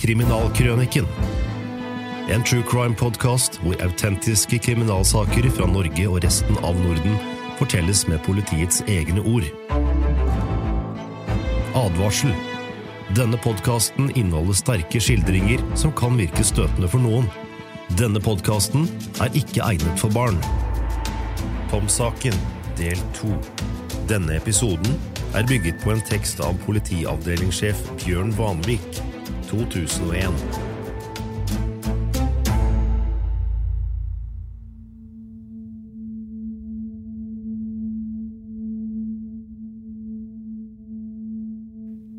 Kriminalkrøniken. En true crime-podkast hvor autentiske kriminalsaker fra Norge og resten av Norden fortelles med politiets egne ord. Advarsel. Denne podkasten inneholder sterke skildringer som kan virke støtende for noen. Denne podkasten er ikke egnet for barn. Tom-saken, del to. Denne episoden er bygget på en tekst av politiavdelingssjef Bjørn Vanvik, 2001.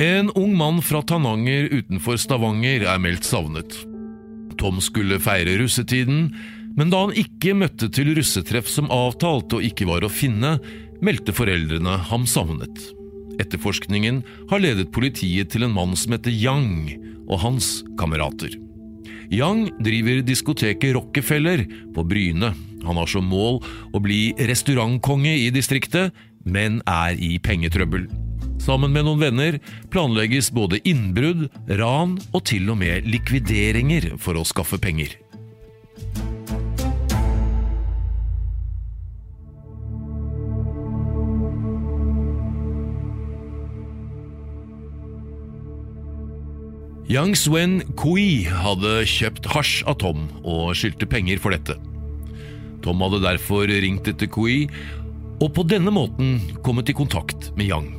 En ung mann fra Tananger utenfor Stavanger er meldt savnet. Tom skulle feire russetiden, men da han ikke møtte til russetreff som avtalt og ikke var å finne, meldte foreldrene ham savnet. Etterforskningen har ledet politiet til en mann som heter Yang, og hans kamerater. Yang driver diskoteket Rockefeller på Bryne. Han har som mål å bli restaurantkonge i distriktet, men er i pengetrøbbel. Sammen med noen venner planlegges både innbrudd, ran og til og med likvideringer for å skaffe penger. Yang Swen Kui hadde kjøpt hasj av Tom og skyldte penger for dette. Tom hadde derfor ringt etter Kui, og på denne måten kommet i kontakt med Yang.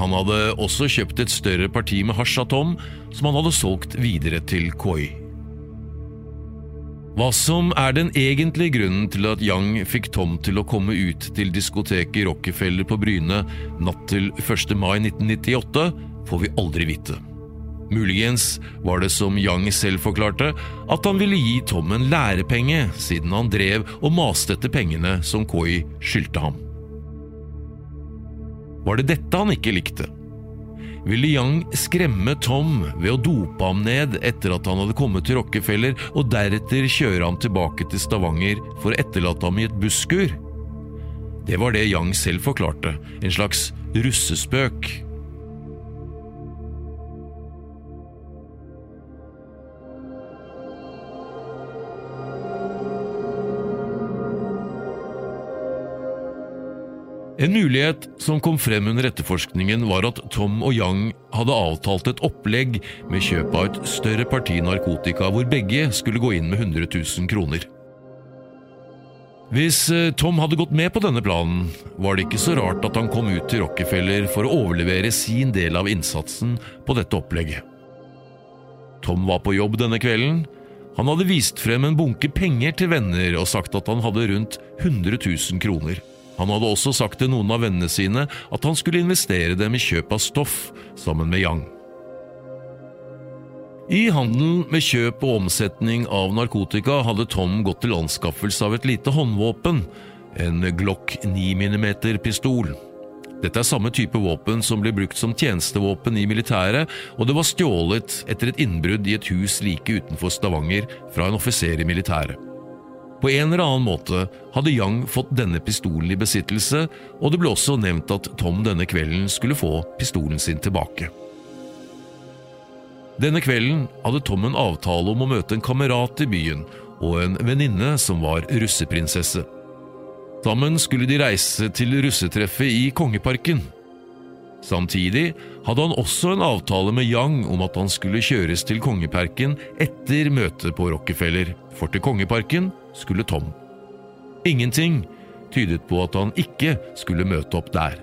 Han hadde også kjøpt et større parti med hasj av Tom, som han hadde solgt videre til Koi. Hva som er den egentlige grunnen til at Yang fikk Tom til å komme ut til diskoteket Rockefeller på Bryne natt til 1. mai 1998, får vi aldri vite. Muligens var det som Yang selv forklarte, at han ville gi Tom en lærepenge, siden han drev og maste etter pengene som Koi skyldte ham. Var det dette han ikke likte? Ville Yang skremme Tom ved å dope ham ned etter at han hadde kommet til Rockefeller, og deretter kjøre ham tilbake til Stavanger for å etterlate ham i et busskur? Det var det Yang selv forklarte, en slags russespøk. En mulighet som kom frem under etterforskningen, var at Tom og Yang hadde avtalt et opplegg med kjøp av et større parti narkotika, hvor begge skulle gå inn med 100 000 kroner. Hvis Tom hadde gått med på denne planen, var det ikke så rart at han kom ut til Rockefeller for å overlevere sin del av innsatsen på dette opplegget. Tom var på jobb denne kvelden. Han hadde vist frem en bunke penger til venner og sagt at han hadde rundt 100 000 kroner. Han hadde også sagt til noen av vennene sine at han skulle investere dem i kjøp av stoff sammen med Yang. I handelen med kjøp og omsetning av narkotika hadde Tom gått til anskaffelse av et lite håndvåpen, en Glock 9 mm pistol. Dette er samme type våpen som blir brukt som tjenestevåpen i militæret, og det var stjålet etter et innbrudd i et hus like utenfor Stavanger fra en offiser i militæret. På en eller annen måte hadde Yang fått denne pistolen i besittelse, og det ble også nevnt at Tom denne kvelden skulle få pistolen sin tilbake. Denne kvelden hadde Tom en avtale om å møte en kamerat i byen og en venninne som var russeprinsesse. Sammen skulle de reise til russetreffet i Kongeparken. Samtidig hadde han også en avtale med Yang om at han skulle kjøres til Kongeparken etter møtet på Rockefeller, for til Kongeparken skulle Tom. Ingenting tydet på at han ikke skulle møte opp der.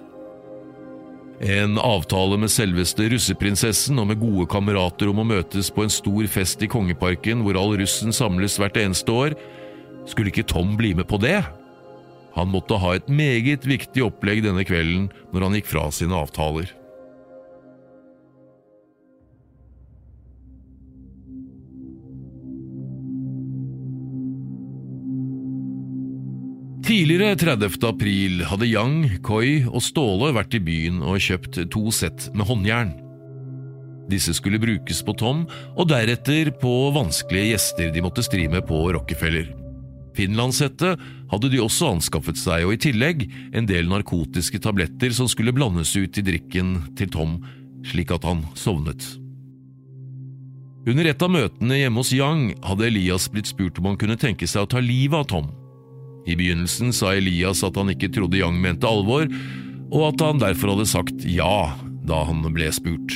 En avtale med selveste russeprinsessen og med gode kamerater om å møtes på en stor fest i Kongeparken hvor all russen samles hvert eneste år, skulle ikke Tom bli med på det? Han måtte ha et meget viktig opplegg denne kvelden når han gikk fra sine avtaler. Tidligere 30. april hadde Yang, Koi og Ståle vært i byen og kjøpt to sett med håndjern. Disse skulle brukes på Tom, og deretter på vanskelige gjester de måtte stri med på Rockefeller. Finlandshettet hadde de også anskaffet seg, og i tillegg en del narkotiske tabletter som skulle blandes ut i drikken til Tom, slik at han sovnet. Under et av møtene hjemme hos Yang hadde Elias blitt spurt om han kunne tenke seg å ta livet av Tom. I begynnelsen sa Elias at han ikke trodde Yang mente alvor, og at han derfor hadde sagt ja da han ble spurt.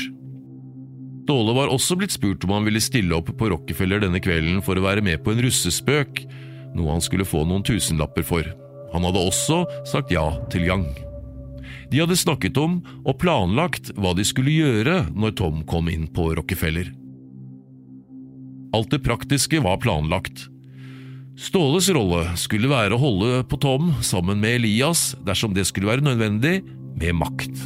Ståle var også blitt spurt om han ville stille opp på Rockefeller denne kvelden for å være med på en russespøk, noe han skulle få noen tusenlapper for. Han hadde også sagt ja til Yang. De hadde snakket om og planlagt hva de skulle gjøre når Tom kom inn på Rockefeller. Alt det praktiske var planlagt. Ståles rolle skulle være å holde på Tom sammen med Elias dersom det skulle være nødvendig, med makt.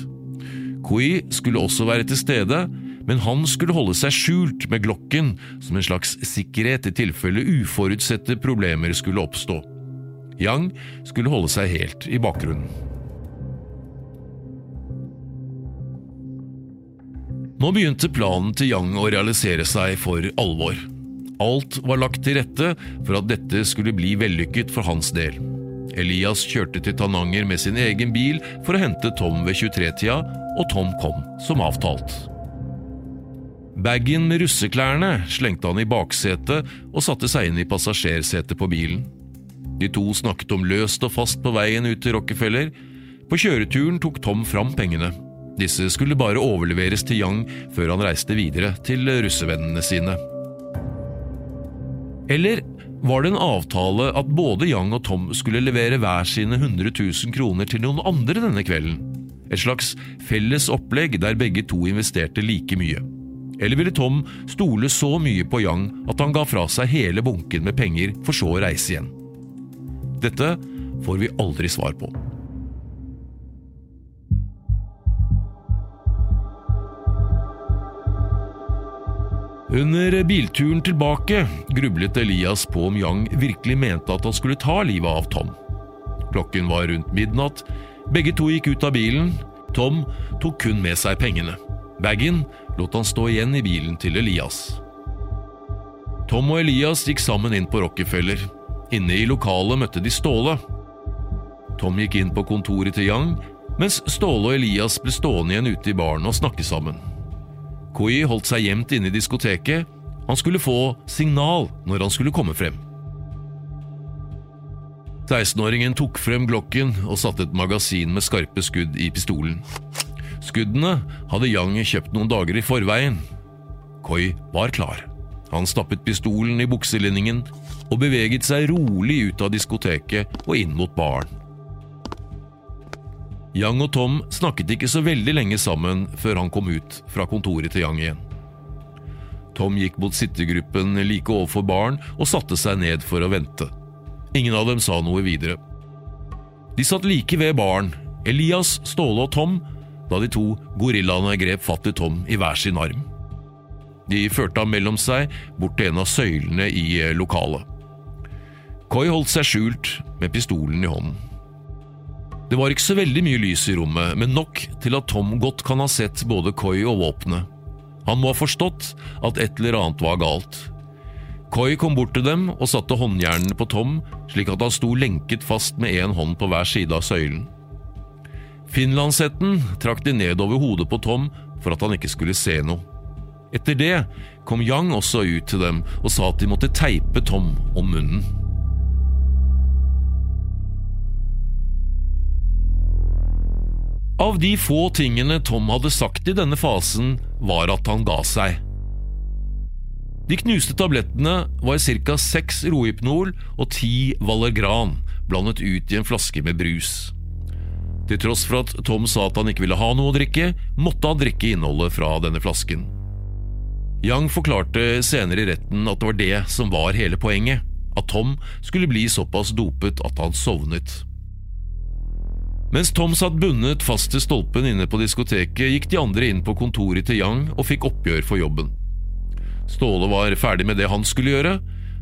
Koi skulle også være til stede, men han skulle holde seg skjult med Glokken som en slags sikkerhet i tilfelle uforutsette problemer skulle oppstå. Yang skulle holde seg helt i bakgrunnen. Nå begynte planen til Yang å realisere seg for alvor. Alt var lagt til rette for at dette skulle bli vellykket for hans del. Elias kjørte til Tananger med sin egen bil for å hente Tom ved 23-tida, og Tom kom som avtalt. Bagen med russeklærne slengte han i baksetet og satte seg inn i passasjersetet på bilen. De to snakket om løst og fast på veien ut til Rockefeller. På kjøreturen tok Tom fram pengene. Disse skulle bare overleveres til Yang før han reiste videre til russevennene sine. Eller var det en avtale at både Yang og Tom skulle levere hver sine 100 000 kroner til noen andre denne kvelden? Et slags felles opplegg der begge to investerte like mye. Eller ville Tom stole så mye på Yang at han ga fra seg hele bunken med penger for så å reise igjen? Dette får vi aldri svar på. Under bilturen tilbake grublet Elias på om Yang virkelig mente at han skulle ta livet av Tom. Klokken var rundt midnatt. Begge to gikk ut av bilen. Tom tok kun med seg pengene. Bagen lot han stå igjen i bilen til Elias. Tom og Elias gikk sammen inn på Rockefeller. Inne i lokalet møtte de Ståle. Tom gikk inn på kontoret til Yang, mens Ståle og Elias ble stående igjen ute i baren og snakke sammen. Koi holdt seg gjemt inne i diskoteket. Han skulle få signal når han skulle komme frem. 16-åringen tok frem Glokken og satte et magasin med skarpe skudd i pistolen. Skuddene hadde Yang kjøpt noen dager i forveien. Koi var klar. Han stappet pistolen i bukselinningen og beveget seg rolig ut av diskoteket og inn mot baren. Yang og Tom snakket ikke så veldig lenge sammen før han kom ut fra kontoret til Yang igjen. Tom gikk mot sittegruppen like overfor baren og satte seg ned for å vente. Ingen av dem sa noe videre. De satt like ved baren, Elias, Ståle og Tom, da de to gorillaene grep fatt i Tom i hver sin arm. De førte ham mellom seg bort til en av søylene i eh, lokalet. Koi holdt seg skjult med pistolen i hånden. Det var ikke så veldig mye lys i rommet, men nok til at Tom godt kan ha sett både Koi og våpenet. Han må ha forstått at et eller annet var galt. Koi kom bort til dem og satte håndjernene på Tom, slik at han sto lenket fast med én hånd på hver side av søylen. Finlandshetten trakk de ned over hodet på Tom for at han ikke skulle se noe. Etter det kom Yang også ut til dem og sa at de måtte teipe Tom om munnen. Av de få tingene Tom hadde sagt i denne fasen, var at han ga seg. De knuste tablettene var ca. seks Rohypnol og ti Valergran, blandet ut i en flaske med brus. Til tross for at Tom sa at han ikke ville ha noe å drikke, måtte han drikke innholdet fra denne flasken. Yang forklarte senere i retten at det var det som var hele poenget, at Tom skulle bli såpass dopet at han sovnet. Mens Tom satt bundet fast til stolpen inne på diskoteket, gikk de andre inn på kontoret til Yang og fikk oppgjør for jobben. Ståle var ferdig med det han skulle gjøre.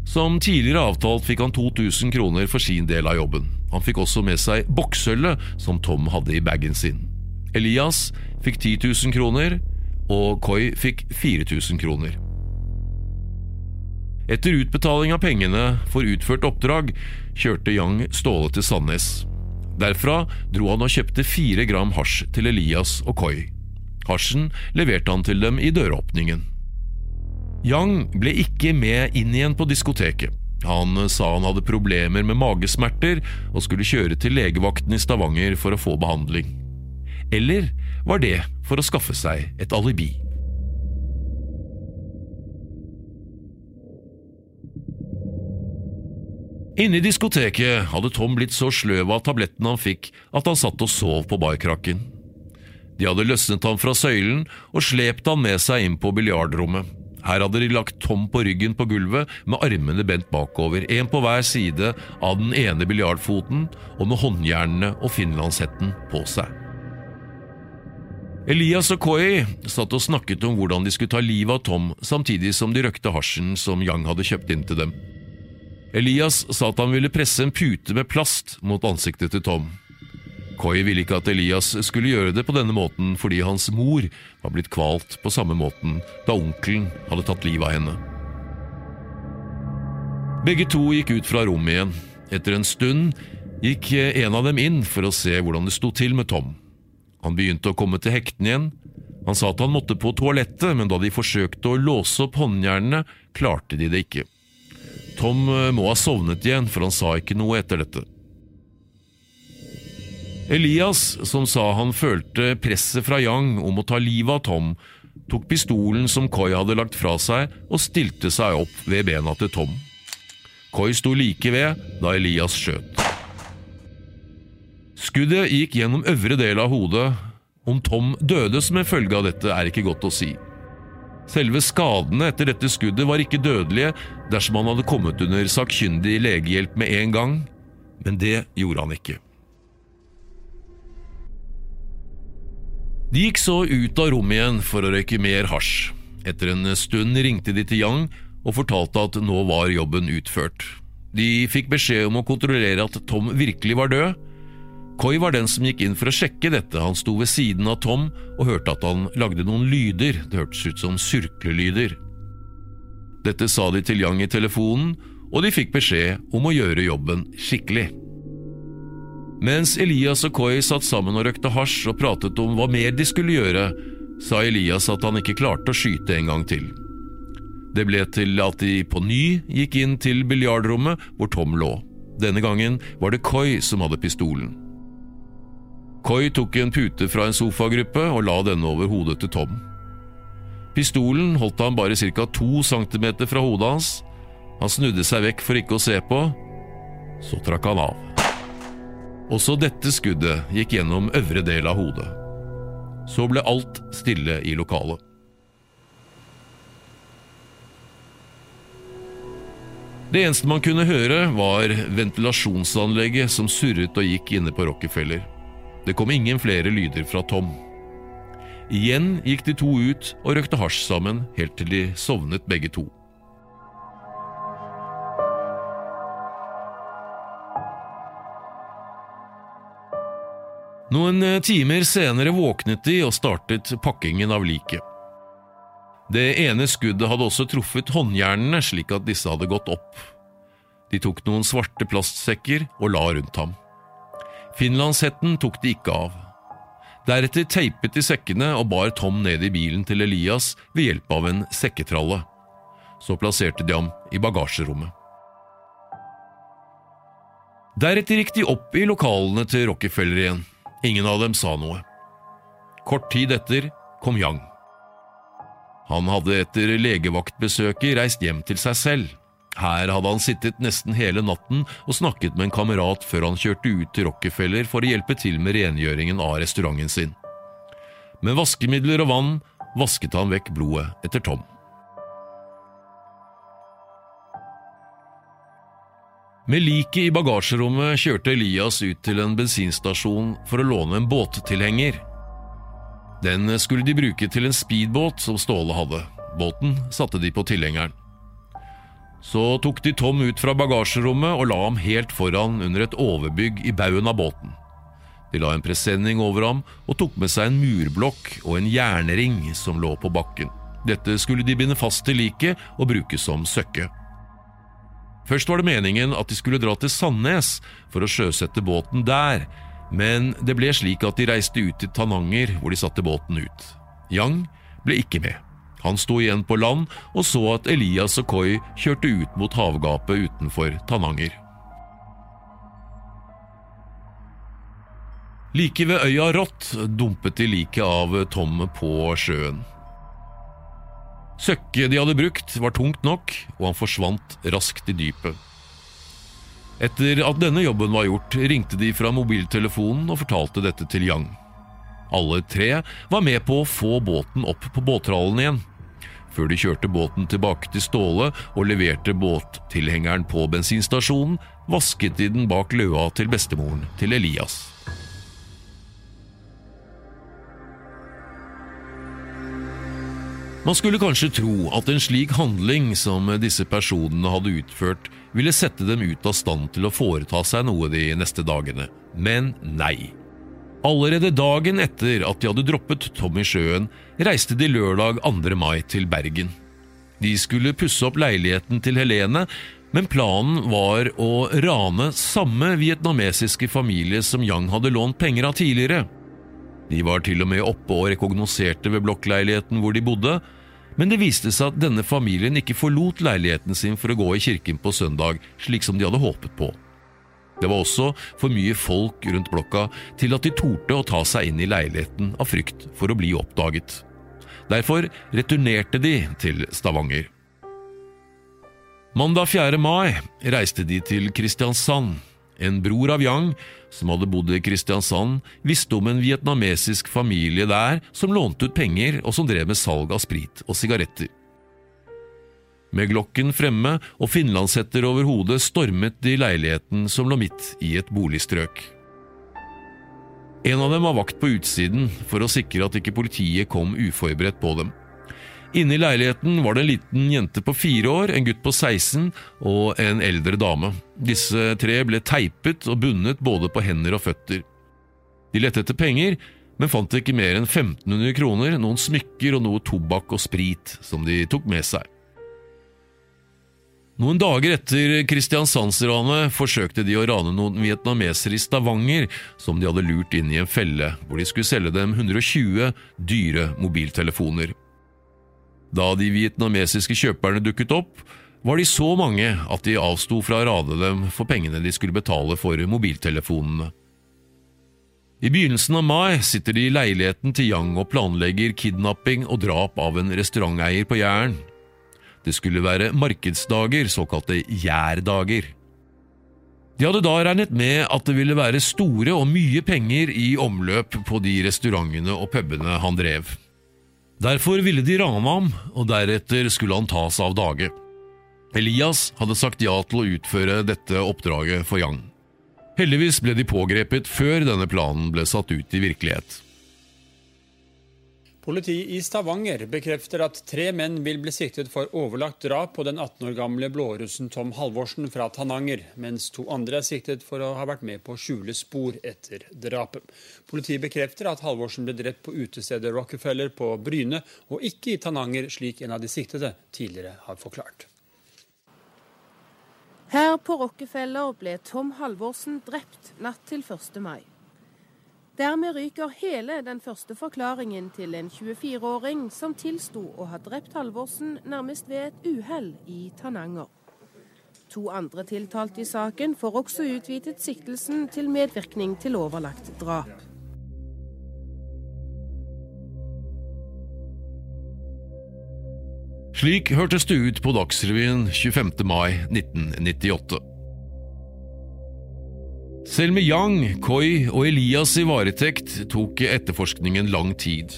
Som tidligere avtalt fikk han 2000 kroner for sin del av jobben. Han fikk også med seg bokssølvet som Tom hadde i bagen sin. Elias fikk 10 000 kroner, og Koi fikk 4000 kroner. Etter utbetaling av pengene for utført oppdrag kjørte Yang Ståle til Sandnes. Derfra dro han og kjøpte fire gram hasj til Elias og Koi. Hasjen leverte han til dem i døråpningen. Yang ble ikke med inn igjen på diskoteket. Han sa han hadde problemer med magesmerter og skulle kjøre til legevakten i Stavanger for å få behandling. Eller var det for å skaffe seg et alibi? Inne i diskoteket hadde Tom blitt så sløv av tablettene han fikk at han satt og sov på barkrakken. De hadde løsnet ham fra søylen og slept han med seg inn på biljardrommet. Her hadde de lagt Tom på ryggen på gulvet med armene bent bakover, en på hver side av den ene biljardfoten og med håndjernene og finlandshetten på seg. Elias og Koi satt og snakket om hvordan de skulle ta livet av Tom samtidig som de røkte hasjen som Yang hadde kjøpt inn til dem. Elias sa at han ville presse en pute med plast mot ansiktet til Tom. Koi ville ikke at Elias skulle gjøre det på denne måten fordi hans mor var blitt kvalt på samme måten da onkelen hadde tatt livet av henne. Begge to gikk ut fra rommet igjen. Etter en stund gikk en av dem inn for å se hvordan det sto til med Tom. Han begynte å komme til hektene igjen. Han sa at han måtte på toalettet, men da de forsøkte å låse opp håndjernene, klarte de det ikke. Tom må ha sovnet igjen, for han sa ikke noe etter dette. Elias, som sa han følte presset fra Yang om å ta livet av Tom, tok pistolen som Koi hadde lagt fra seg, og stilte seg opp ved bena til Tom. Koi sto like ved da Elias skjøt. Skuddet gikk gjennom øvre del av hodet. Om Tom døde som en følge av dette, er ikke godt å si. Selve skadene etter dette skuddet var ikke dødelige dersom han hadde kommet under sakkyndig legehjelp med en gang, men det gjorde han ikke. De gikk så ut av rommet igjen for å røyke mer hasj. Etter en stund ringte de til Yang og fortalte at nå var jobben utført. De fikk beskjed om å kontrollere at Tom virkelig var død. Koi var den som gikk inn for å sjekke dette. Han sto ved siden av Tom og hørte at han lagde noen lyder. Det hørtes ut som surklelyder. Dette sa de til Yang i telefonen, og de fikk beskjed om å gjøre jobben skikkelig. Mens Elias og Koi satt sammen og røkte hasj og pratet om hva mer de skulle gjøre, sa Elias at han ikke klarte å skyte en gang til. Det ble til at de på ny gikk inn til biljardrommet hvor Tom lå. Denne gangen var det Koi som hadde pistolen. Koi tok en pute fra en sofagruppe og la denne over hodet til Tom. Pistolen holdt han bare ca. to centimeter fra hodet hans. Han snudde seg vekk for ikke å se på. Så trakk han av. Også dette skuddet gikk gjennom øvre del av hodet. Så ble alt stille i lokalet. Det eneste man kunne høre, var ventilasjonsanlegget som surret og gikk inne på Rockefeller. Det kom ingen flere lyder fra Tom. Igjen gikk de to ut og røkte hasj sammen helt til de sovnet begge to. Noen eh, timer senere våknet de og startet pakkingen av liket. Det ene skuddet hadde også truffet håndjernene slik at disse hadde gått opp. De tok noen svarte plastsekker og la rundt ham. Finlandshetten tok de ikke av. Deretter teipet de sekkene og bar Tom ned i bilen til Elias ved hjelp av en sekketralle. Så plasserte de ham i bagasjerommet. Deretter gikk de opp i lokalene til Rockefeller igjen. Ingen av dem sa noe. Kort tid etter kom Yang. Han hadde etter legevaktbesøket reist hjem til seg selv. Her hadde han sittet nesten hele natten og snakket med en kamerat før han kjørte ut til Rockefeller for å hjelpe til med rengjøringen av restauranten sin. Med vaskemidler og vann vasket han vekk blodet etter Tom. Med liket i bagasjerommet kjørte Elias ut til en bensinstasjon for å låne en båttilhenger. Den skulle de bruke til en speedbåt som Ståle hadde. Båten satte de på tilhengeren. Så tok de Tom ut fra bagasjerommet og la ham helt foran under et overbygg i baugen av båten. De la en presenning over ham og tok med seg en murblokk og en jernring som lå på bakken. Dette skulle de binde fast til liket og bruke som søkke. Først var det meningen at de skulle dra til Sandnes for å sjøsette båten der, men det ble slik at de reiste ut til Tananger hvor de satte båten ut. Yang ble ikke med. Han sto igjen på land og så at Elias og Koi kjørte ut mot havgapet utenfor Tananger. Like ved øya Rott dumpet de liket av Tom på sjøen. Søkket de hadde brukt, var tungt nok, og han forsvant raskt i dypet. Etter at denne jobben var gjort, ringte de fra mobiltelefonen og fortalte dette til Yang. Alle tre var med på å få båten opp på båttrallen igjen. Før de kjørte båten tilbake til Ståle og leverte båttilhengeren på bensinstasjonen, vasket de den bak løa til bestemoren til Elias. Man skulle kanskje tro at en slik handling som disse personene hadde utført, ville sette dem ut av stand til å foreta seg noe de neste dagene, men nei. Allerede dagen etter at de hadde droppet Tom i sjøen, reiste de lørdag 2. mai til Bergen. De skulle pusse opp leiligheten til Helene, men planen var å rane samme vietnamesiske familie som Yang hadde lånt penger av tidligere. De var til og med oppe og rekognoserte ved blokkleiligheten hvor de bodde, men det viste seg at denne familien ikke forlot leiligheten sin for å gå i kirken på søndag, slik som de hadde håpet på. Det var også for mye folk rundt blokka til at de torde å ta seg inn i leiligheten av frykt for å bli oppdaget. Derfor returnerte de til Stavanger. Mandag 4. mai reiste de til Kristiansand. En bror av Yang, som hadde bodd i Kristiansand, visste om en vietnamesisk familie der som lånte ut penger og som drev med salg av sprit og sigaretter. Med glokken fremme og finlandshetter over hodet stormet de leiligheten som lå midt i et boligstrøk. En av dem var vakt på utsiden for å sikre at ikke politiet kom uforberedt på dem. Inne i leiligheten var det en liten jente på fire år, en gutt på 16 og en eldre dame. Disse tre ble teipet og bundet både på hender og føtter. De lette etter penger, men fant ikke mer enn 1500 kroner, noen smykker og noe tobakk og sprit som de tok med seg. Noen dager etter Kristiansandsranet forsøkte de å rane noen vietnamesere i Stavanger som de hadde lurt inn i en felle, hvor de skulle selge dem 120 dyre mobiltelefoner. Da de vietnamesiske kjøperne dukket opp, var de så mange at de avsto fra å rane dem for pengene de skulle betale for mobiltelefonene. I begynnelsen av mai sitter de i leiligheten til Yang og planlegger kidnapping og drap av en restauranteier på Jæren. Det skulle være markedsdager, såkalte gjærdager. De hadde da regnet med at det ville være store og mye penger i omløp på de restaurantene og pubene han drev. Derfor ville de rane ham, og deretter skulle han tas av dage. Elias hadde sagt ja til å utføre dette oppdraget for Yang. Heldigvis ble de pågrepet før denne planen ble satt ut i virkelighet. Politiet i Stavanger bekrefter at tre menn vil bli siktet for overlagt drap på den 18 år gamle blårussen Tom Halvorsen fra Tananger, mens to andre er siktet for å ha vært med på å skjule spor etter drapet. Politiet bekrefter at Halvorsen ble drept på utestedet Rockefeller på Bryne, og ikke i Tananger, slik en av de siktede tidligere har forklart. Her på Rockefeller ble Tom Halvorsen drept natt til 1. mai. Dermed ryker hele den første forklaringen til en 24-åring som tilsto å ha drept Halvorsen nærmest ved et uhell i Tananger. To andre tiltalte i saken får også utvidet siktelsen til medvirkning til overlagt drap. Slik hørtes det ut på Dagsrevyen 25. mai 1998. Selv med Yang, Koi og Elias i varetekt tok etterforskningen lang tid.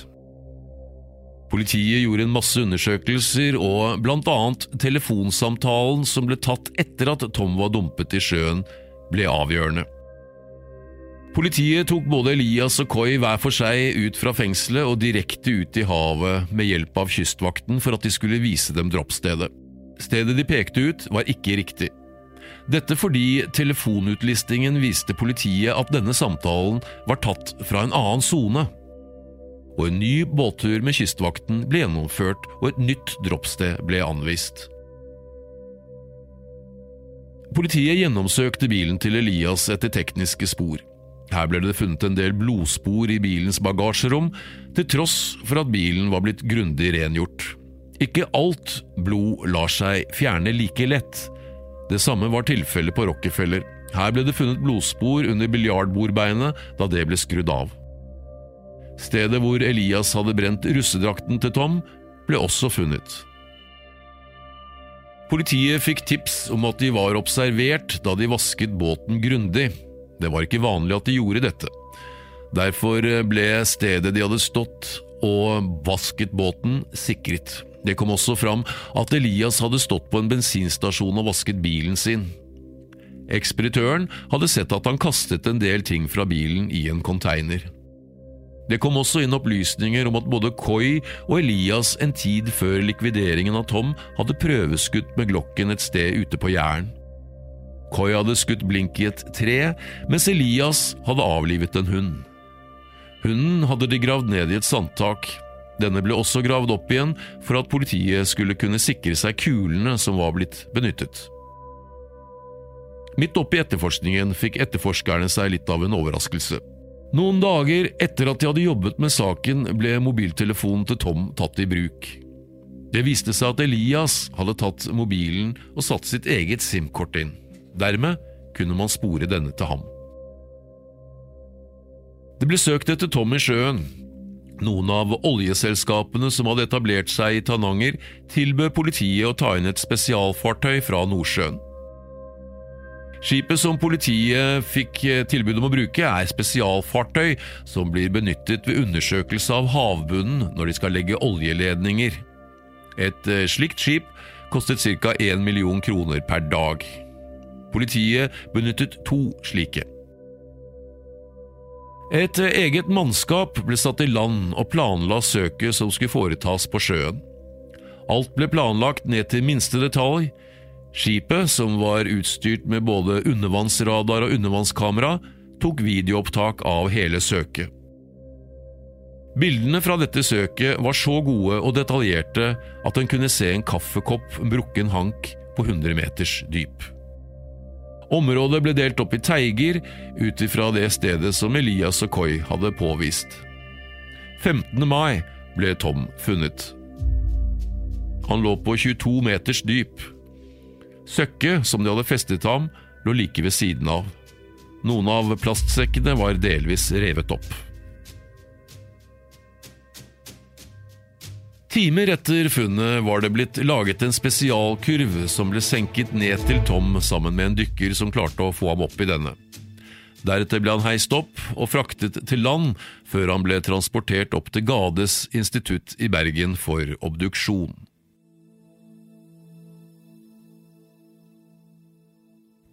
Politiet gjorde en masse undersøkelser, og blant annet telefonsamtalen som ble tatt etter at Tom var dumpet i sjøen, ble avgjørende. Politiet tok både Elias og Koi hver for seg ut fra fengselet og direkte ut i havet med hjelp av Kystvakten for at de skulle vise dem droppstedet. Stedet de pekte ut, var ikke riktig. Dette fordi telefonutlistingen viste politiet at denne samtalen var tatt fra en annen sone. Og en ny båttur med Kystvakten ble gjennomført, og et nytt droppsted ble anvist. Politiet gjennomsøkte bilen til Elias etter tekniske spor. Her ble det funnet en del blodspor i bilens bagasjerom, til tross for at bilen var blitt grundig rengjort. Ikke alt blod lar seg fjerne like lett. Det samme var tilfellet på Rockefeller. Her ble det funnet blodspor under biljardbordbeinet da det ble skrudd av. Stedet hvor Elias hadde brent russedrakten til Tom, ble også funnet. Politiet fikk tips om at de var observert da de vasket båten grundig. Det var ikke vanlig at de gjorde dette. Derfor ble stedet de hadde stått og vasket båten, sikret. Det kom også fram at Elias hadde stått på en bensinstasjon og vasket bilen sin. Ekspeditøren hadde sett at han kastet en del ting fra bilen i en konteiner. Det kom også inn opplysninger om at både Koi og Elias en tid før likvideringen av Tom hadde prøveskutt med Glokken et sted ute på Jæren. Koi hadde skutt blink i et tre, mens Elias hadde avlivet en hund. Hunden hadde de gravd ned i et sandtak. Denne ble også gravd opp igjen for at politiet skulle kunne sikre seg kulene som var blitt benyttet. Midt oppi etterforskningen fikk etterforskerne seg litt av en overraskelse. Noen dager etter at de hadde jobbet med saken, ble mobiltelefonen til Tom tatt i bruk. Det viste seg at Elias hadde tatt mobilen og satt sitt eget SIM-kort inn. Dermed kunne man spore denne til ham. Det ble søkt etter Tom i sjøen. Noen av oljeselskapene som hadde etablert seg i Tananger, tilbød politiet å ta inn et spesialfartøy fra Nordsjøen. Skipet som politiet fikk eh, tilbud om å bruke, er spesialfartøy som blir benyttet ved undersøkelse av havbunnen når de skal legge oljeledninger. Et eh, slikt skip kostet ca. 1 million kroner per dag. Politiet benyttet to slike. Et eget mannskap ble satt i land og planla søket som skulle foretas på sjøen. Alt ble planlagt ned til minste detalj, Skipet, som var utstyrt med både undervannsradar og undervannskamera, tok videoopptak av hele søket. Bildene fra dette søket var så gode og detaljerte at en kunne se en kaffekopp, brukken hank, på 100 meters dyp. Området ble delt opp i teiger ut ifra det stedet som Elias og Koi hadde påvist. 15. mai ble Tom funnet. Han lå på 22 meters dyp. Søkket som de hadde festet ham, lå like ved siden av. Noen av plastsekkene var delvis revet opp. Timer etter funnet var det blitt laget en spesialkurv som ble senket ned til Tom sammen med en dykker som klarte å få ham opp i denne. Deretter ble han heist opp og fraktet til land, før han ble transportert opp til Gades institutt i Bergen for obduksjon.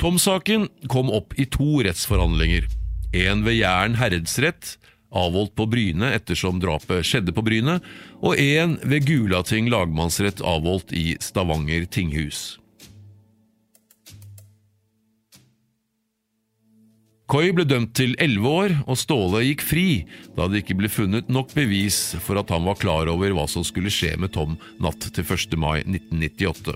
Tom-saken kom opp i to rettsforhandlinger. En ved Jæren herredsrett, avholdt på Bryne ettersom drapet skjedde på Bryne, og en ved Gulating lagmannsrett avholdt i Stavanger tinghus. Koi ble dømt til elleve år, og Ståle gikk fri da det ikke ble funnet nok bevis for at han var klar over hva som skulle skje med Tom natt til 1. mai 1998.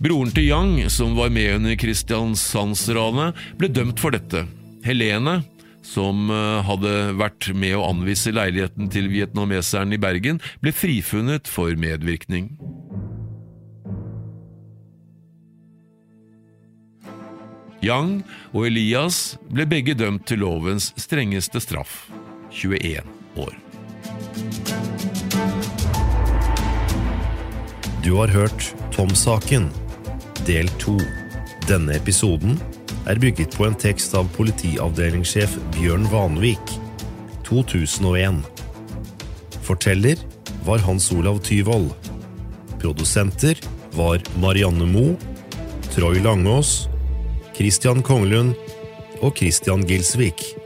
Broren til Yang, som var med under Kristiansandsranet, ble dømt for dette. Helene, som eh, hadde vært med å anvise leiligheten til vietnameseren i Bergen, ble frifunnet for medvirkning. Yang og Elias ble begge dømt til lovens strengeste straff 21 år. Du har hørt Tom-saken del to. Denne episoden er bygget på en tekst av politiavdelingssjef Bjørn Vanvik, 2001. Forteller var Hans Olav Tyvold. Produsenter var Marianne Moe, Troy Langås, Christian Konglund og Christian Gilsvik.